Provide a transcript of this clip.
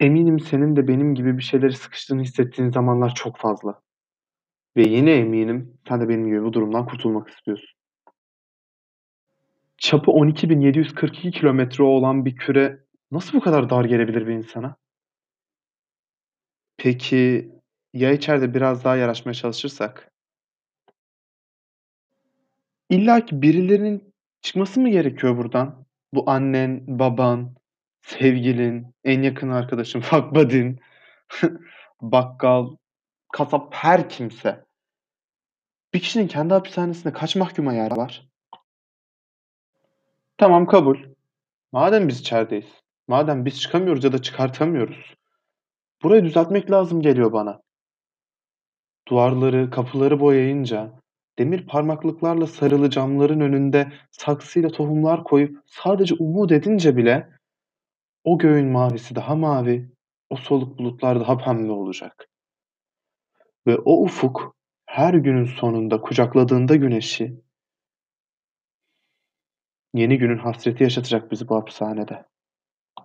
Eminim senin de benim gibi bir şeylere sıkıştığını hissettiğin zamanlar çok fazla. Ve yine eminim sen de benim gibi bu durumdan kurtulmak istiyorsun. Çapı 12.742 kilometre olan bir küre nasıl bu kadar dar gelebilir bir insana? Peki ya içeride biraz daha yaraşmaya çalışırsak? İlla ki birilerinin çıkması mı gerekiyor buradan? Bu annen, baban, sevgilin, en yakın arkadaşın, fuck buddy'n, bakkal, kasap, her kimse. Bir kişinin kendi hapishanesinde kaç mahkuma yer var? Tamam, kabul. Madem biz içerideyiz, madem biz çıkamıyoruz ya da çıkartamıyoruz, burayı düzeltmek lazım geliyor bana. Duvarları, kapıları boyayınca, demir parmaklıklarla sarılı camların önünde saksıyla tohumlar koyup sadece umut edince bile o göğün mavisi daha mavi, o soluk bulutlar daha pembe olacak. Ve o ufuk her günün sonunda kucakladığında güneşi yeni günün hasreti yaşatacak bizi bu hapishanede.